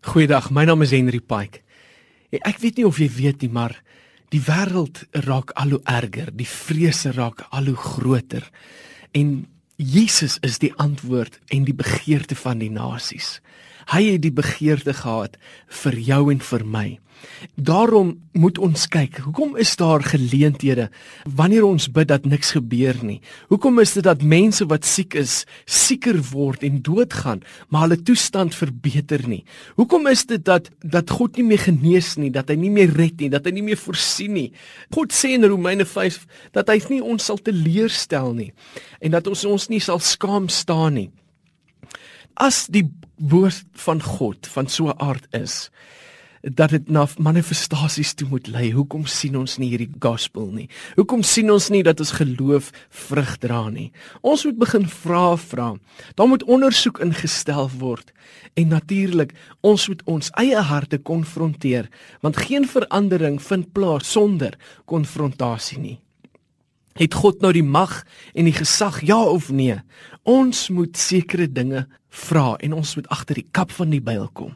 Goeiedag, my naam is Henry Pike. Ek weet nie of jy weet nie, maar die wêreld raak al hoe erger, die vrese raak al hoe groter. En Jesus is die antwoord en die begeerte van die nasies. Hy het die begeerte gehad vir jou en vir my. Daarom moet ons kyk, hoekom is daar geleenthede wanneer ons bid dat niks gebeur nie? Hoekom is dit dat mense wat siek is, sieker word en doodgaan, maar hulle toestand verbeter nie? Hoekom is dit dat dat God nie meer genees nie, dat hy nie meer red nie, dat hy nie meer voorsien nie? God sê in Romeine 5 dat hy nie ons sal teleurstel nie en dat ons ons nie sal skaam staan nie. As die woord van God van so 'n aard is, dat dit na manifestasies toe moet lei. Hoekom sien ons nie hierdie gospel nie? Hoekom sien ons nie dat ons geloof vrug dra nie? Ons moet begin vra vra. Daar moet ondersoek ingestel word en natuurlik ons moet ons eie harte konfronteer want geen verandering vind plaas sonder konfrontasie nie. Het God nou die mag en die gesag ja of nee? Ons moet sekere dinge vra en ons moet agter die kap van die byl kom.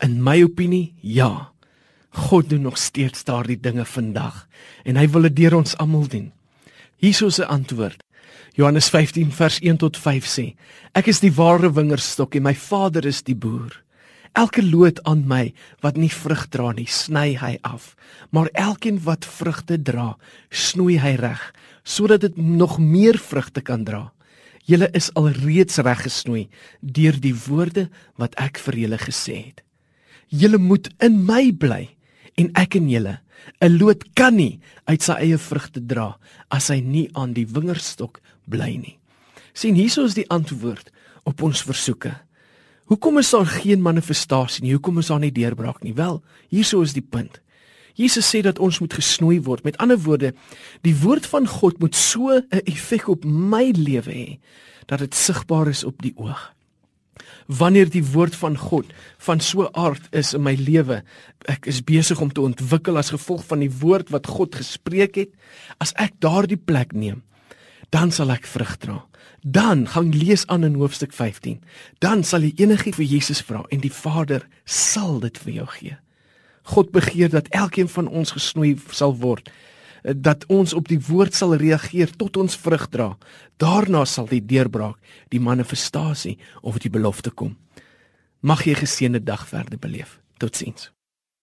In my opinie, ja. God doen nog steeds daardie dinge vandag en hy wil dit deur ons almal doen. Hierso se antwoord. Johannes 15 vers 1 tot 5 sê: Ek is die ware wingerdstok en my Vader is die boer. Elke loot aan my wat nie vrug dra nie, sny hy af, maar elkeen wat vrugte dra, snoei hy reg, sodat dit nog meer vrugte kan dra. Julle is alreeds reggesnoei deur die woorde wat ek vir julle gesê het julle moet in my bly en ek in julle. 'n Loot kan nie uit sy eie vrugte dra as hy nie aan die wingerdstok bly nie. sien hieso is die antwoord op ons versoeke. Hoekom is daar geen manifestasie nie? Hoekom is daar nie deurbraak nie? Wel, hieso is die punt. Jesus sê dat ons moet gesnoei word. Met ander woorde, die woord van God moet so 'n effek op my lewe hê dat dit sigbaar is op die oog wanneer die woord van God van so aard is in my lewe. Ek is besig om te ontwikkel as gevolg van die woord wat God gespreek het. As ek daardie plek neem, dan sal ek vrug dra. Dan gaan lees aan in hoofstuk 15. Dan sal jy enigiets vir Jesus vra en die Vader sal dit vir jou gee. God begeer dat elkeen van ons gesnoei sal word dat ons op die woord sal reageer tot ons vrug dra. Daarna sal die deurbraak, die manifestasie of die belofte kom. Mag jy 'n geseënde dag verder beleef. Totsiens.